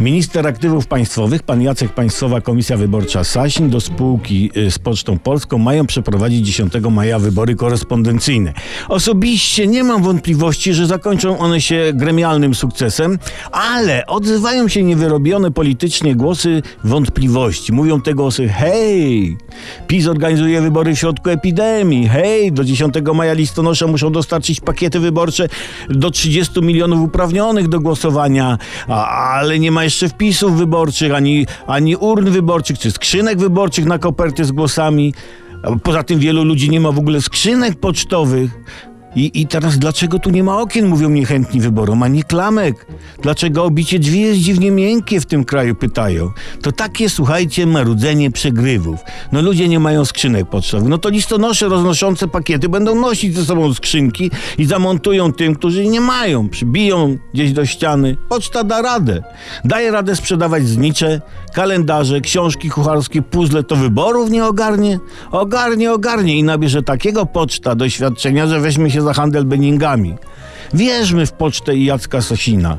Minister Aktywów Państwowych, pan Jacek Państwowa Komisja Wyborcza Sasin do spółki y, z Pocztą Polską mają przeprowadzić 10 maja wybory korespondencyjne. Osobiście nie mam wątpliwości, że zakończą one się gremialnym sukcesem, ale odzywają się niewyrobione politycznie głosy wątpliwości. Mówią te głosy, hej, PiS organizuje wybory w środku epidemii, hej, do 10 maja listonosze muszą dostarczyć pakiety wyborcze do 30 milionów uprawnionych do głosowania, a, ale nie ma jeszcze wpisów wyborczych, ani, ani urn wyborczych, czy skrzynek wyborczych na koperty z głosami. Poza tym wielu ludzi nie ma w ogóle skrzynek pocztowych. I, I teraz dlaczego tu nie ma okien, mówią niechętni wyborom, a nie klamek? Dlaczego obicie drzwi jest dziwnie miękkie w tym kraju, pytają. To takie, słuchajcie, marudzenie przegrywów. No ludzie nie mają skrzynek pocztowych. No to listonosze roznoszące pakiety będą nosić ze sobą skrzynki i zamontują tym, którzy nie mają. Przybiją gdzieś do ściany. Poczta da radę. Daje radę sprzedawać znicze, kalendarze, książki kucharskie, puzzle. To wyborów nie ogarnie? Ogarnie, ogarnie i nabierze takiego poczta doświadczenia, że weźmie się za handel beningami. Wierzmy w pocztę i Jacka Sosina.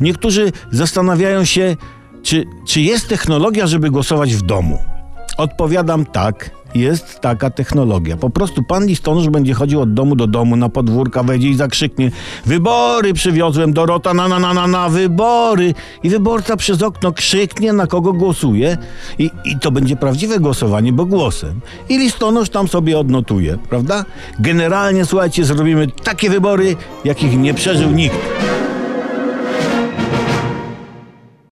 Niektórzy zastanawiają się, czy, czy jest technologia, żeby głosować w domu. Odpowiadam tak, jest taka technologia. Po prostu pan listonosz będzie chodził od domu do domu, na podwórka wejdzie i zakrzyknie Wybory przywiozłem, Dorota, na na na na na, wybory! I wyborca przez okno krzyknie, na kogo głosuje i, i to będzie prawdziwe głosowanie, bo głosem. I listonosz tam sobie odnotuje, prawda? Generalnie, słuchajcie, zrobimy takie wybory, jakich nie przeżył nikt.